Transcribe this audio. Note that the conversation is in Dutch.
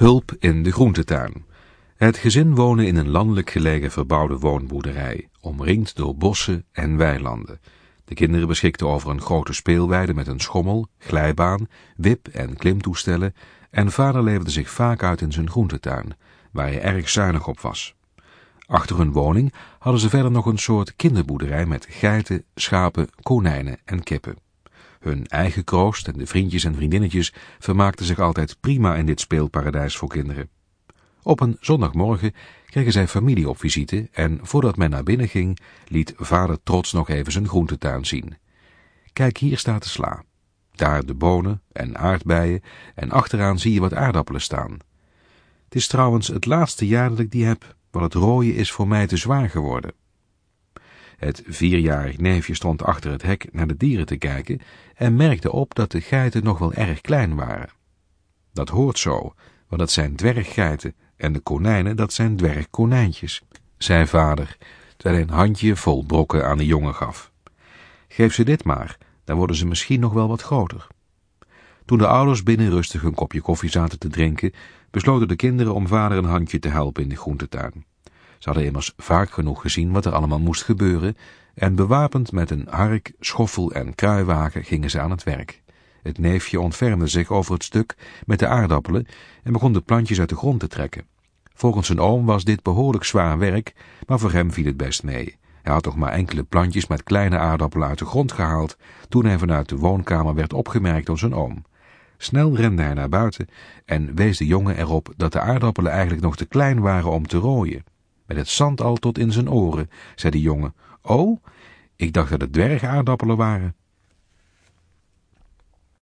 Hulp in de groentetuin. Het gezin woonde in een landelijk gelegen verbouwde woonboerderij, omringd door bossen en weilanden. De kinderen beschikten over een grote speelweide met een schommel, glijbaan, wip- en klimtoestellen en vader leefde zich vaak uit in zijn groentetuin, waar hij erg zuinig op was. Achter hun woning hadden ze verder nog een soort kinderboerderij met geiten, schapen, konijnen en kippen. Hun eigen kroost en de vriendjes en vriendinnetjes vermaakten zich altijd prima in dit speelparadijs voor kinderen. Op een zondagmorgen kregen zij familie op visite en voordat men naar binnen ging, liet vader trots nog even zijn groentetuin zien. Kijk, hier staat de sla. Daar de bonen en aardbeien en achteraan zie je wat aardappelen staan. Het is trouwens het laatste jaar dat ik die heb, want het rooien is voor mij te zwaar geworden. Het vierjarig neefje stond achter het hek naar de dieren te kijken en merkte op dat de geiten nog wel erg klein waren. Dat hoort zo, want dat zijn dwerggeiten en de konijnen dat zijn dwergkonijntjes, zei vader, terwijl hij een handje vol brokken aan de jongen gaf. Geef ze dit maar, dan worden ze misschien nog wel wat groter. Toen de ouders binnen rustig een kopje koffie zaten te drinken, besloten de kinderen om vader een handje te helpen in de groentetuin. Ze hadden immers vaak genoeg gezien wat er allemaal moest gebeuren en bewapend met een hark, schoffel en kruiwagen gingen ze aan het werk. Het neefje ontfermde zich over het stuk met de aardappelen en begon de plantjes uit de grond te trekken. Volgens zijn oom was dit behoorlijk zwaar werk, maar voor hem viel het best mee. Hij had toch maar enkele plantjes met kleine aardappelen uit de grond gehaald toen hij vanuit de woonkamer werd opgemerkt door zijn oom. Snel rende hij naar buiten en wees de jongen erop dat de aardappelen eigenlijk nog te klein waren om te rooien. Met het zand al tot in zijn oren, zei de jongen. Oh, ik dacht dat het dwergaardappelen waren.